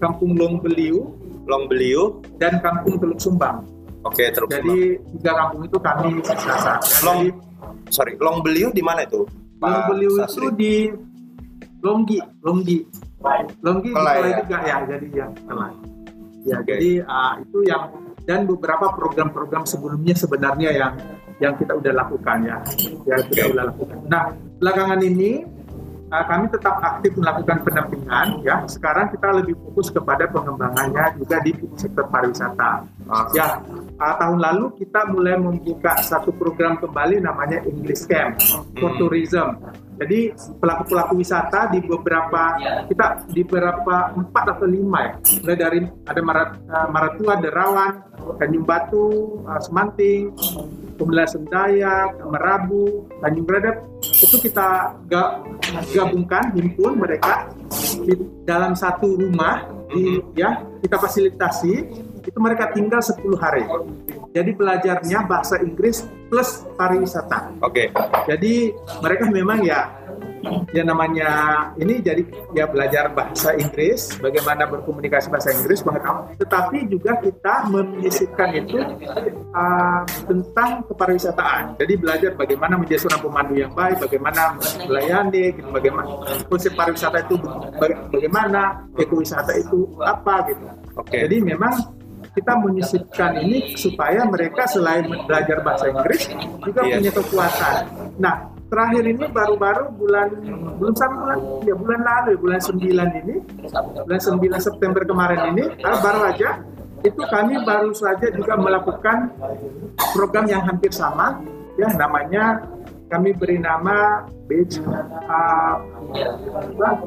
kampung Longbeliu Long Beliu. dan kampung Teluk Sumbang Oke, terus. jadi tiga kampung itu kami sasar Long jadi sorry, Long Beliu di mana itu? Pak Longbeliu itu di Longgi Longgi Longgi Kelai Kelai ya? juga. Ya jadi ya Kelai. Ya Oke. jadi ah, itu yang dan beberapa program-program sebelumnya sebenarnya yang yang kita udah lakukan ya. Ya kita udah lakukan. Nah belakangan ini ah, kami tetap aktif melakukan pendampingan ya. Sekarang kita lebih fokus kepada pengembangannya juga di sektor pariwisata. Ah, ya ah, tahun lalu kita mulai membuka satu program kembali namanya English Camp for Hmm. Tourism. Jadi pelaku-pelaku wisata di beberapa kita di beberapa empat atau lima ya, mulai dari ada Marat, uh, Maratua, Derawan, Tanjung Batu, uh, Semanting, kemudian Sendayak, Merabu, Tanjung Bradap itu kita ga- gabungkan himpun mereka di dalam satu rumah di ya kita fasilitasi itu mereka tinggal 10 hari. Jadi belajarnya bahasa Inggris plus pariwisata. Oke. Jadi mereka memang ya ya namanya ini jadi ya belajar bahasa Inggris, bagaimana berkomunikasi bahasa Inggris, mengetahui. Tetapi juga kita menyisipkan itu uh, tentang kepariwisataan. Jadi belajar bagaimana menjadi seorang pemandu yang baik, bagaimana melayani, gitu, bagaimana konsep pariwisata itu baga- bagaimana, ekowisata itu apa gitu. Oke. Jadi memang kita menyisipkan ini supaya mereka selain belajar bahasa Inggris juga Yes. punya kekuatan. Nah, terakhir ini baru-baru bulan belum sampai bulan ya bulan lalu ya, bulan 9 ini bulan 9 September kemarin ini ah, baru aja itu kami baru saja juga melakukan program yang hampir sama ya namanya kami beri nama Basic, uh,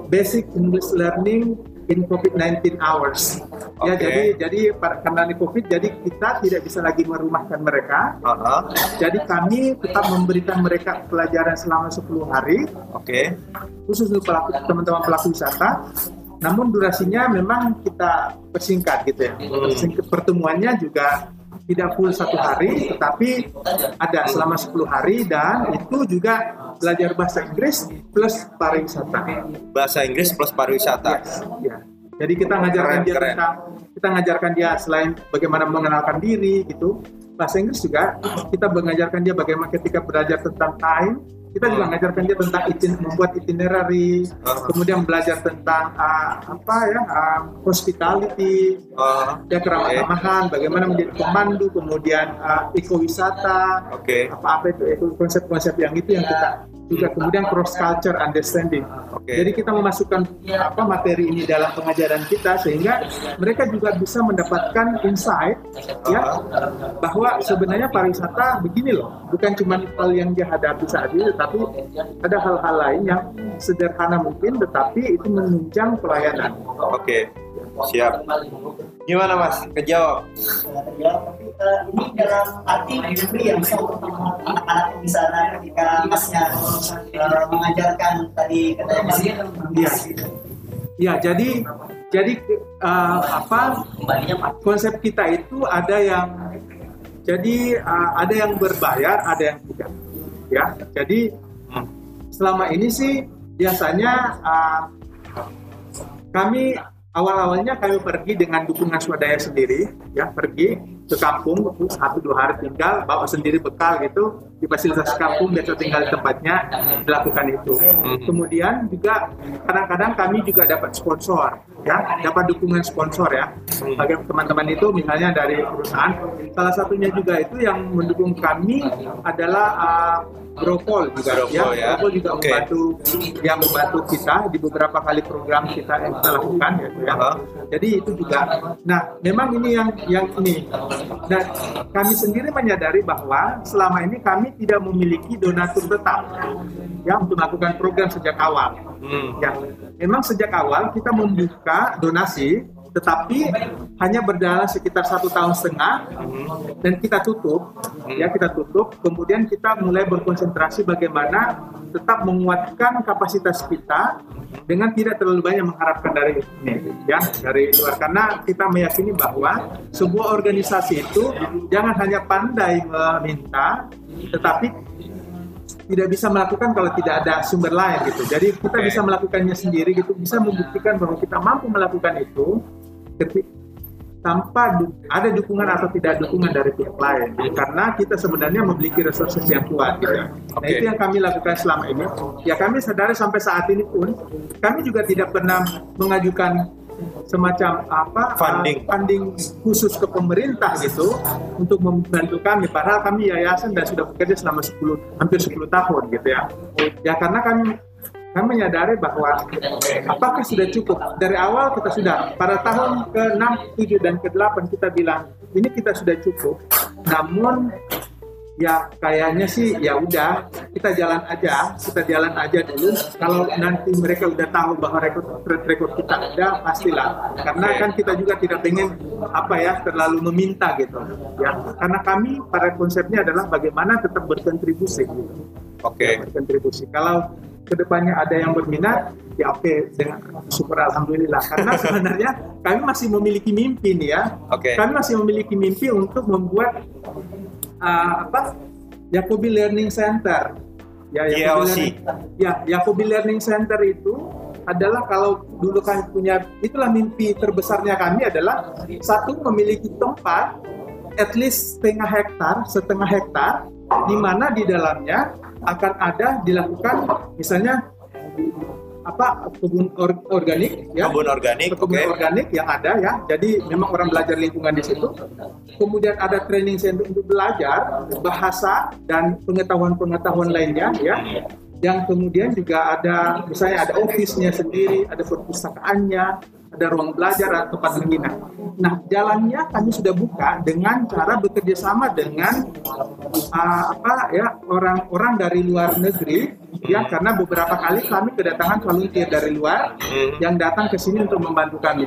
Basic English Learning in COVID-19 Hours. Ya Oke. jadi jadi karena ini COVID jadi kita tidak bisa lagi merumahkan mereka. Aha. Jadi kami tetap memberikan mereka pelajaran selama 10 hari Oke. khusus untuk pelaku teman-teman pelaku wisata. Namun durasinya memang kita persingkat gitu ya. Persingkat pertemuannya juga tidak full satu hari, tetapi ada selama 10 hari dan itu juga belajar bahasa Inggris plus pariwisata. Bahasa Inggris plus pariwisata. Ya. Jadi kita ngajarkan Keren, dia keren. tentang kita ngajarkan dia selain bagaimana mengenalkan diri gitu. Bahasa Inggris juga kita mengajarkan dia bagaimana ketika belajar tentang time, kita juga mengajarkan dia tentang itin, membuat itinerary, Ah. kemudian belajar tentang ah, apa ya ah, hospitality, Ah, ya keramah-tamahan, bagaimana menjadi pemandu, kemudian uh, ekowisata, Oke. apa-apa itu itu konsep-konsep yang itu yang kita juga kemudian cross culture understanding. Oke. Jadi kita memasukkan apa materi ini dalam pengajaran kita sehingga mereka juga bisa mendapatkan insight ya bahwa sebenarnya pariwisata begini loh, bukan cuma hal yang dia hadapi saat ini, tapi ada hal-hal lain yang sederhana mungkin tetapi itu menunjang pelayanan. Oke. Siap. Gimana Mas? Kejawab. ya tapi eh, ini dalam arti memberi yang bisa bertemu anak-anak di sana ketika masnya eh, mengajarkan tadi katanya masih Iya. Ya, jadi jadi uh, apa konsep kita itu ada yang jadi uh, ada yang berbayar, ada yang tidak. Ya, jadi selama ini sih biasanya uh, kami awal-awalnya kami pergi dengan dukungan swadaya sendiri, ya pergi ke kampung satu dua hari tinggal bawa sendiri bekal gitu di fasilitas kampung biasa tinggal di tempatnya dilakukan itu. Kemudian juga kadang-kadang kami juga dapat sponsor, ya dapat dukungan sponsor ya. Bagi teman-teman itu misalnya dari perusahaan, salah satunya juga itu yang mendukung kami adalah uh, Gropol juga Gropol, ya. Gropol juga Oke. membantu yang membantu kita di beberapa kali program kita yang kita lakukan gitu ya. Aha. Jadi itu juga. Nah, memang ini yang yang ini Dan kami sendiri menyadari bahwa selama ini kami tidak memiliki donatur tetap ya untuk melakukan program sejak awal. Hmm. Ya, memang sejak awal kita membuka donasi, tetapi hanya berjalan sekitar satu tahun setengah dan kita tutup, ya kita tutup. Kemudian kita mulai berkonsentrasi bagaimana tetap menguatkan kapasitas kita dengan tidak terlalu banyak mengharapkan dari ini, ya dari luar. Karena kita meyakini bahwa sebuah organisasi itu jangan hanya pandai meminta, tetapi tidak bisa melakukan kalau tidak ada sumber lain gitu. Jadi kita bisa melakukannya sendiri gitu, bisa membuktikan bahwa kita mampu melakukan itu ketika tanpa du- ada dukungan atau tidak dukungan dari pihak lain karena kita sebenarnya memiliki resources yang kuat gitu. Nah Oke. itu yang kami lakukan selama ini. Ya kami sadari sampai saat ini pun kami juga tidak pernah mengajukan semacam apa uh, Funding. funding khusus ke pemerintah gitu untuk membantu kami padahal kami yayasan dan sudah bekerja selama 10 hampir 10 tahun gitu ya. Ya karena kami kami menyadari bahwa apakah sudah cukup dari awal kita sudah pada tahun ke-6, 7 dan ke-8 kita bilang ini kita sudah cukup namun ya kayaknya sih ya udah kita jalan aja kita jalan aja dulu kalau nanti mereka udah tahu bahwa rekor track record kita ada pastilah karena kan kita juga tidak pengen apa ya terlalu meminta gitu ya karena kami pada konsepnya adalah bagaimana tetap berkontribusi gitu Oke. berkontribusi. Kalau ke depannya ada yang berminat, ya oke dengan syukur alhamdulillah. Karena sebenarnya kami masih memiliki mimpi nih ya. Oke. Kami masih memiliki mimpi untuk membuat uh, apa? Yakobi Learning Center. Ya, Yakobi. Learning, ya, Yakobi Learning Center itu adalah kalau dulu kami punya itulah mimpi terbesarnya kami adalah satu memiliki tempat at least setengah hektar, setengah hektar di mana di dalamnya akan ada dilakukan misalnya apa kebun or- organik ya. Kebun organik, kebun oke. organik yang ada ya. Jadi memang orang belajar lingkungan di situ. Kemudian ada training center untuk belajar bahasa dan pengetahuan-pengetahuan lainnya ya. Yang kemudian juga ada misalnya ada office-nya sendiri ada perpustakaannya ada ruang belajar atau tempat menginap nah jalannya kami sudah buka dengan cara bekerja sama dengan uh, apa ya orang-orang dari luar negeri ya karena beberapa kali kami kedatangan volunteer dari luar Hmm. yang datang ke sini untuk membantu kami.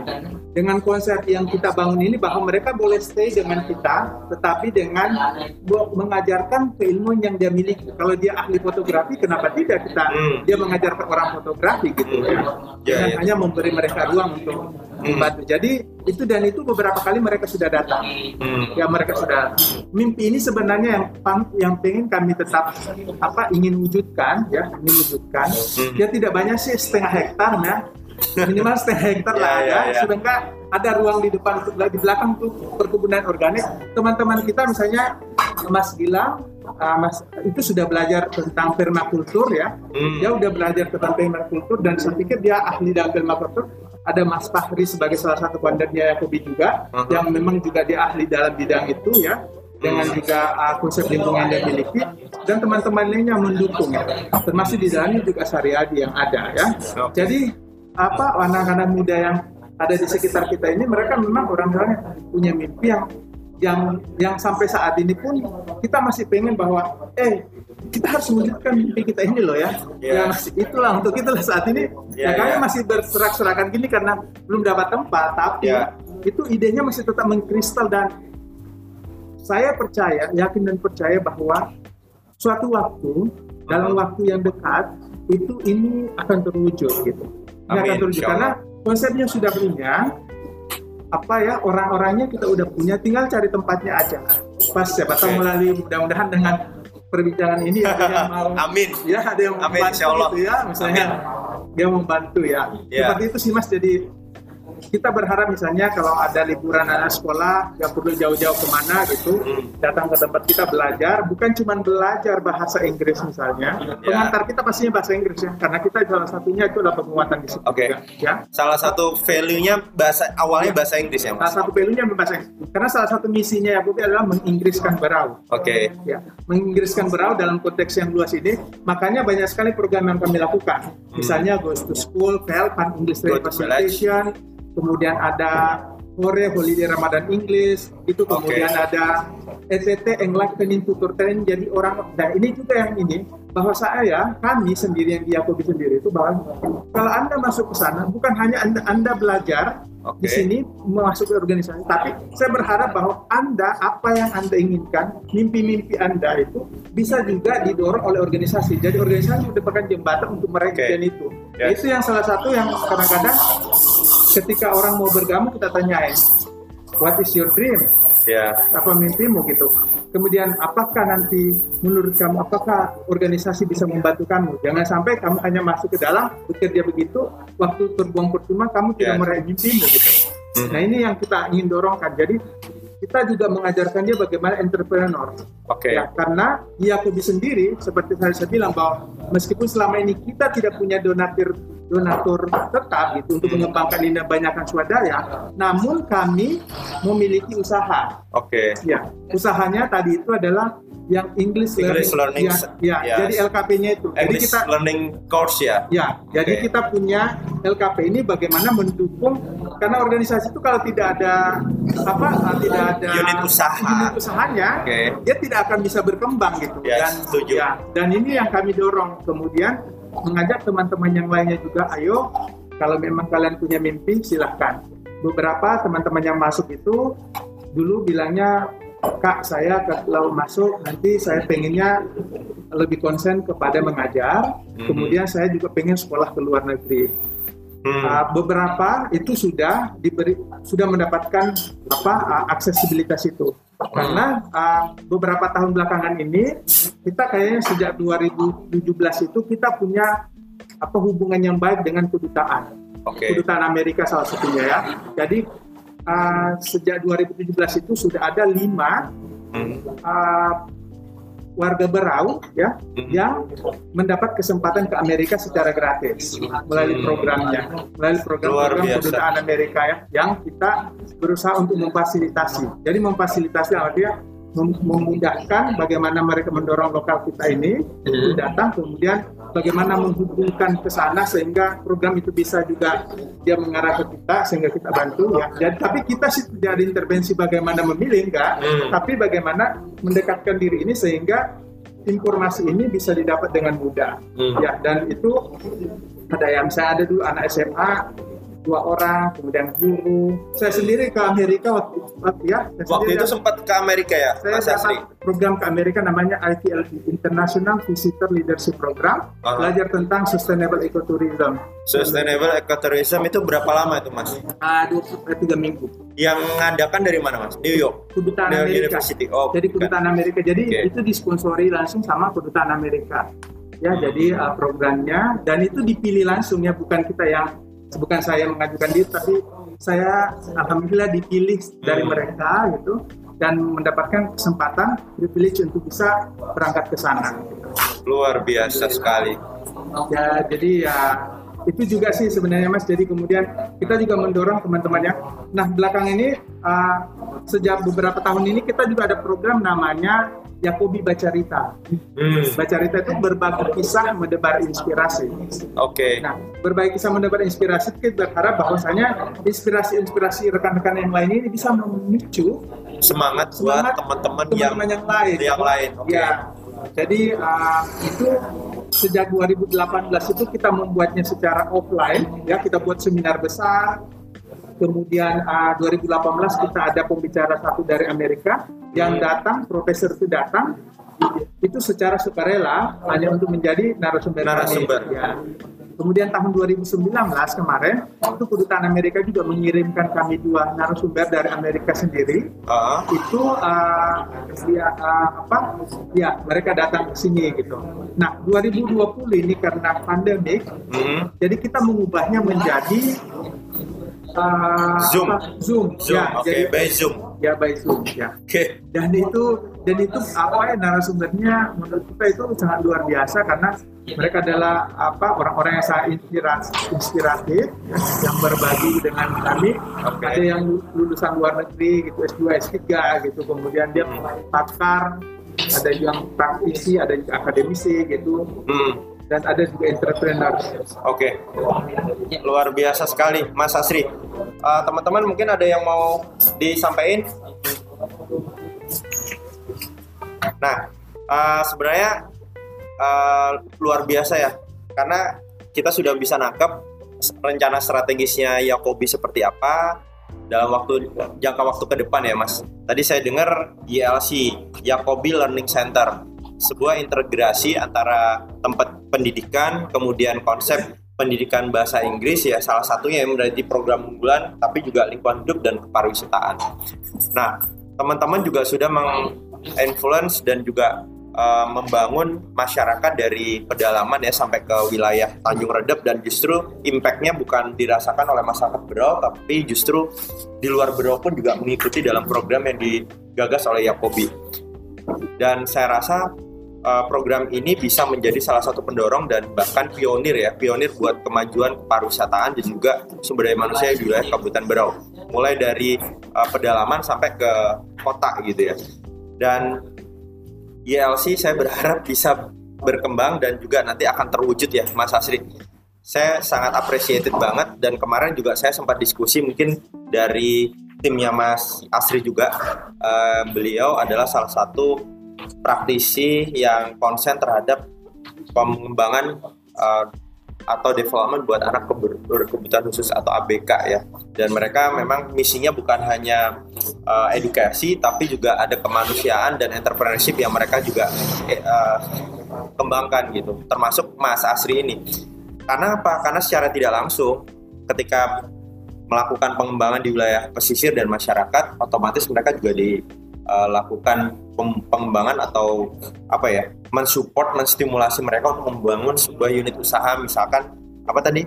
Dengan konsep yang kita bangun ini bahwa mereka boleh stay dengan kita, tetapi dengan mengajarkan keilmuan yang dia miliki. Kalau dia ahli fotografi, kenapa tidak kita Hmm. dia mengajarkan orang fotografi gitu ya? Ya, Dengan ya. hanya memberi mereka ruang untuk membantu. Jadi itu dan itu beberapa kali mereka sudah datang. Hmm. Ya mereka sudah mimpi ini sebenarnya yang pang- yang pengen kami tetap apa ingin wujudkan ya ingin wujudkan Hmm. ya tidak banyak sih setengah hektar ya minimal setengah hektar Ya, lah ya, ada ya. sedangkan ada ruang di depan di belakang tuh perkebunan organik teman-teman kita misalnya Mas Gilang uh, Mas itu sudah belajar tentang permakultur ya Hmm. dia udah belajar tentang permakultur dan saya pikir dia ahli dalam permakultur ada Mas Fahri sebagai salah satu kadernya Yakobi juga Uh-huh. yang memang juga dia ahli dalam bidang itu ya dengan juga uh, konsep lingkungan yang miliki dan teman-teman lainnya mendukung ya. Termasuk di dalamnya juga Sariadi yang ada ya. Jadi apa anak-anak muda yang ada di sekitar kita ini mereka memang orang-orang yang punya mimpi yang yang yang sampai saat ini pun kita masih pengen bahwa eh kita harus mewujudkan mimpi kita ini loh ya. Ya. Ya masih itulah untuk itulah saat ini Ya, ya, kami ya. masih berserak-serakan gini karena belum dapat tempat tapi Ya. itu idenya masih tetap mengkristal dan saya percaya, yakin dan percaya bahwa suatu waktu dalam waktu yang dekat itu ini akan terwujud gitu. Ini akan Amin, terwujud insya karena konsepnya sudah punya apa ya orang-orangnya kita udah punya tinggal cari tempatnya aja. Pas siapa tahu Oke. melalui mudah-mudahan dengan perbincangan ini ada yang mau Amin. ya ada yang Amin, membantu insya Allah. gitu ya misalnya dia membantu ya. Ya. Seperti itu sih Mas jadi kita berharap misalnya kalau ada liburan anak sekolah yang perlu jauh-jauh ke mana gitu Hmm. datang ke tempat kita belajar bukan cuma belajar bahasa Inggris misalnya Ya. pengantar kita pastinya bahasa Inggris ya karena kita salah satunya itu adalah penguatan di situ Oke. juga, ya Salah satu value-nya bahasa awalnya bahasa Inggris ya, salah Mas. satu value-nya bahasa Inggris karena salah satu misinya ya Bukti adalah menginggriskan berau Oke. ya menginggriskan berau dalam konteks yang luas ini makanya banyak sekali program yang kami lakukan misalnya Goes to School, PEL, Pan English Hmm. Go Representation kemudian ada Hore Holiday Ramadan English itu kemudian ada ETT Enlightening Tutor Training jadi orang dan ini juga yang ini bahwa saya kami sendiri yang di Yakobi sendiri itu bahwa kalau anda masuk ke sana bukan hanya anda anda belajar Oke. di sini masuk ke organisasi tapi saya berharap bahwa anda apa yang anda inginkan mimpi-mimpi anda itu bisa juga didorong oleh organisasi jadi organisasi merupakan jembatan untuk Oke. impian itu Yes. itu yang salah satu yang kadang-kadang ketika orang mau bergabung kita tanyain what is your dream Ya. apa mimpimu gitu kemudian apakah nanti menurut kamu apakah organisasi bisa membantu kamu jangan sampai kamu hanya masuk ke dalam bekerja begitu waktu terbuang percuma kamu tidak Yes. meraih mimpimu gitu Mhm. nah ini yang kita ingin dorongkan jadi kita juga mengajarkan dia bagaimana entrepreneur Oke. Ya, karena Yakobi sendiri seperti saya bilang bahwa meskipun selama ini kita tidak punya donatur donatur tetap gitu untuk mengembangkan ini banyakkan swadaya, namun kami memiliki usaha. Oke. Ya, usahanya tadi itu adalah yang English, English learning, Ya, ya, yes. jadi LKP-nya itu. Jadi English kita learning course ya. Ya, jadi Oke. kita punya LKP ini bagaimana mendukung karena organisasi itu kalau tidak ada apa tidak ada Unit usaha. unit usahanya, Oke. dia tidak akan bisa berkembang gitu. Ya, dan setuju. ya, dan ini yang kami dorong kemudian mengajak teman-teman yang lainnya juga, ayo kalau memang kalian punya mimpi silahkan. Beberapa teman-teman yang masuk itu dulu bilangnya kak saya kalau masuk nanti saya pengennya lebih konsen kepada mengajar Mhm. kemudian saya juga pengen sekolah ke luar negeri Hmm. Uh, beberapa itu sudah diberi sudah mendapatkan apa uh, aksesibilitas itu karena uh, beberapa tahun belakangan ini kita kayaknya sejak 2017 itu kita punya apa hubungan yang baik dengan kedutaan Oke. kedutaan Amerika salah satunya ya jadi uh, sejak 2017 itu sudah ada lima Hmm. uh, warga Berau ya Hmm. yang mendapat kesempatan ke Amerika secara gratis melalui Hmm. programnya melalui program program kedutaan Amerika ya yang kita berusaha untuk memfasilitasi jadi memfasilitasi artinya memudahkan bagaimana mereka mendorong lokal kita ini untuk datang kemudian bagaimana menghubungkan ke sana sehingga program itu bisa juga dia mengarah ke kita sehingga kita bantu ya. Dan tapi kita sih tidak ada intervensi bagaimana memilih enggak. Hmm. tapi bagaimana mendekatkan diri ini sehingga informasi ini bisa didapat dengan mudah. Hmm. ya dan itu ada yang saya ada dulu anak SMA dua orang kemudian guru saya sendiri ke Amerika waktu, waktu ya saya Waktu itu dapat- sempat ke Amerika ya, saya Mas Asri. dapat program ke Amerika namanya ITLP International Visitor Leadership Program Aha. belajar tentang sustainable ecotourism Sustainable ecotourism itu berapa lama itu Mas? ah dua tiga minggu Yang ngadakan dari mana Mas? New York. kedutaan New York Amerika University. Oh, jadi bukan. kedutaan Amerika jadi Oke. itu disponsori langsung sama kedutaan Amerika ya jadi uh, programnya dan itu dipilih langsung ya bukan kita yang bukan saya mengajukan diri tapi saya alhamdulillah dipilih dari Hmm. mereka gitu dan mendapatkan kesempatan privilege untuk bisa berangkat ke sana Luar biasa sekali. ya jadi ya itu juga sih sebenarnya mas jadi kemudian kita juga mendorong teman-temannya nah belakang ini uh, sejak beberapa tahun ini kita juga ada program namanya Yakobi Bacarita Hmm. Bacarita itu berbagi kisah mendebar inspirasi Oke. nah berbagi kisah mendebar inspirasi kita berharap bahwasanya inspirasi-inspirasi rekan-rekan yang lain ini bisa memicu Semangat, semangat buat teman-teman yang yang lain yang lain. Oke. Ya, jadi uh, itu sejak 2018 itu kita membuatnya secara offline, ya kita buat seminar besar. Kemudian uh, 2018 kita ada pembicara satu dari Amerika yang Hmm. datang, profesor itu datang, itu secara sukarela hanya untuk menjadi narasumber. Narasumber. Ya. Kemudian tahun 2019 kemarin itu kedutaan Amerika juga mengirimkan kami dua narasumber dari Amerika sendiri Ah, itu uh, dia uh, apa ya mereka datang ke sini gitu. Nah 2020 ini karena pandemik hmm. jadi kita mengubahnya menjadi uh, Zoom. apa, Zoom Zoom. ya Oke, jadi by Zoom. ya by Zoom ya Oke. dan itu dan itu apa ya narasumbernya menurut kita itu sangat luar biasa karena mereka adalah apa orang-orang yang sangat inspirasi, inspiratif ya, yang berbagi dengan kami Oke. ada yang lulusan luar negeri gitu S2 S3 gitu kemudian dia pakar ada yang praktisi ada juga akademisi gitu Hmm. Dan ada juga entrepreneur. Oke, luar biasa sekali, Mas Asri. Uh, teman-teman mungkin ada yang mau disampaikan? Nah, uh, sebenarnya uh, luar biasa ya, karena kita sudah bisa nangkep rencana strategisnya Yakobi seperti apa dalam waktu jangka waktu ke depan ya, Mas. Tadi saya dengar YLC, Yakobi Learning Center sebuah integrasi antara tempat pendidikan kemudian konsep pendidikan bahasa Inggris ya salah satunya yang menjadi program unggulan tapi juga lingkungan hidup dan kepariwisataan. Nah, teman-teman juga sudah menginfluence dan juga uh, membangun masyarakat dari pedalaman ya sampai ke wilayah Tanjung Redep dan justru impactnya bukan dirasakan oleh masyarakat Berau tapi justru di luar Berau pun juga mengikuti dalam program yang digagas oleh Yakobi. Dan saya rasa uh, program ini bisa menjadi salah satu pendorong dan bahkan pionir ya, pionir buat kemajuan pariwisataan dan juga sumber daya manusia di wilayah Kabupaten Berau. Mulai dari uh, pedalaman sampai ke kota gitu ya. Dan YLC saya berharap bisa berkembang dan juga nanti akan terwujud ya Mas Asri. Saya sangat appreciated banget dan kemarin juga saya sempat diskusi mungkin dari timnya Mas Asri juga. Uh, beliau adalah salah satu praktisi yang konsen terhadap pengembangan uh, atau development buat anak berkebutuhan khusus atau ABK ya. Dan mereka memang misinya bukan hanya uh, edukasi tapi juga ada kemanusiaan dan entrepreneurship yang mereka juga uh, kembangkan gitu. Termasuk Mas Asri ini. Karena apa? Karena secara tidak langsung ketika melakukan pengembangan di wilayah pesisir dan masyarakat, otomatis mereka juga dilakukan pengembangan atau apa ya mensupport menstimulasi mereka untuk membangun sebuah unit usaha. Misalkan apa tadi?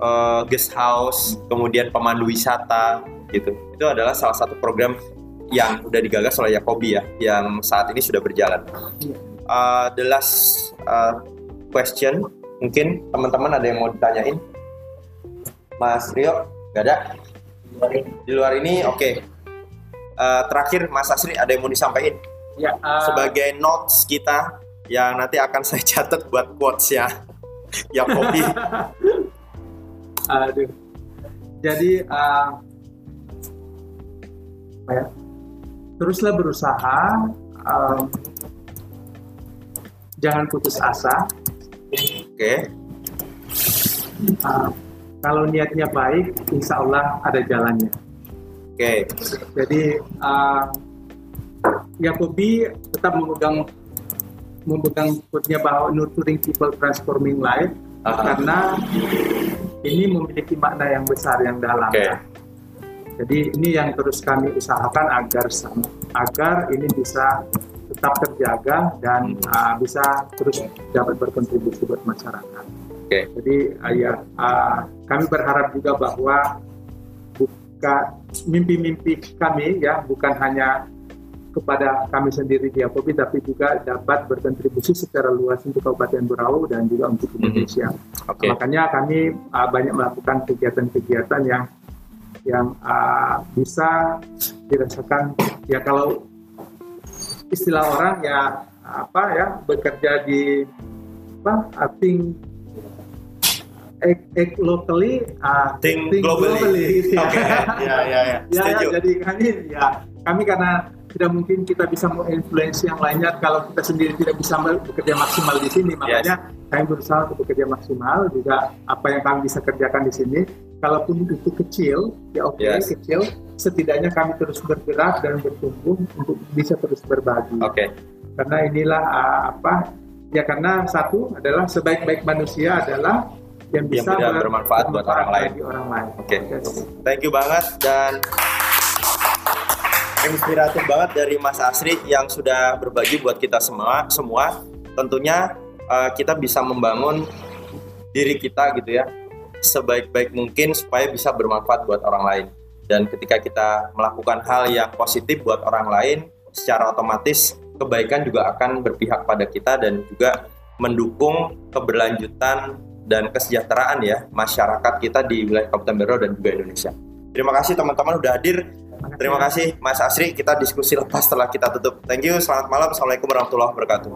Uh, guest house kemudian pemandu wisata gitu. Itu adalah salah satu program yang udah digagas oleh Yakobi ya yang saat ini sudah berjalan. Uh, the last uh, question mungkin teman-teman ada yang mau ditanyain? Mas Rio gak ada? Di luar ini oke. okay. Uh, terakhir Mas Asri ada yang mau disampaikan? Ya, uh... sebagai notes kita yang nanti akan saya catat buat quotes ya ya kopi aduh. Jadi uh, ya, teruslah berusaha um, jangan putus asa. Oke. Okay. uh, kalau niatnya baik insya Allah ada jalannya okay. jadi uh, Yakobi tetap memegang memegang quote-nya bahwa nurturing people transforming life uh -huh. karena ini memiliki makna yang besar yang dalam. Okay. Jadi ini yang terus kami usahakan agar agar ini bisa tetap terjaga dan uh, bisa terus dapat berkontribusi buat masyarakat. Okay. Jadi uh, ya uh, kami berharap juga bahwa mimpi-mimpi kami ya bukan hanya kepada kami sendiri di Apobi tapi juga dapat berkontribusi secara luas untuk Kabupaten Berau dan juga untuk mhm. Indonesia. Mm-hmm. Okay. Makanya kami uh, banyak melakukan kegiatan-kegiatan yang yang uh, bisa dirasakan ya kalau istilah orang ya apa ya bekerja di apa I think act, act locally, uh, think, think globally. globally. Ya. Oke, okay. ya, ya, ya. ya, ya, jadi kami ya kami karena tidak mungkin kita bisa menginfluence yang lainnya kalau kita sendiri tidak bisa bekerja maksimal di sini makanya yes. kami berusaha untuk bekerja maksimal juga apa yang kami bisa kerjakan di sini kalaupun itu kecil ya oke okay, yes. kecil setidaknya kami terus bergerak dan bertumbuh untuk bisa terus berbagi oke okay. karena inilah uh, apa ya karena satu adalah sebaik-baik manusia adalah yang bisa yang bermanfaat buat orang lain. Orang lain. Oke. Okay. Yes. Thank you banget dan inspiratif banget dari Mas Asri yang sudah berbagi buat kita semua semua tentunya uh, kita bisa membangun diri kita gitu ya sebaik-baik mungkin supaya bisa bermanfaat buat orang lain dan ketika kita melakukan hal yang positif buat orang lain secara otomatis kebaikan juga akan berpihak pada kita dan juga mendukung keberlanjutan dan kesejahteraan ya masyarakat kita di wilayah Kabupaten Berau dan juga Indonesia. Terima kasih teman-teman udah hadir Terima kasih Mas Asri. Kita diskusi lepas setelah kita tutup. Thank you. Selamat malam. Assalamualaikum warahmatullahi wabarakatuh.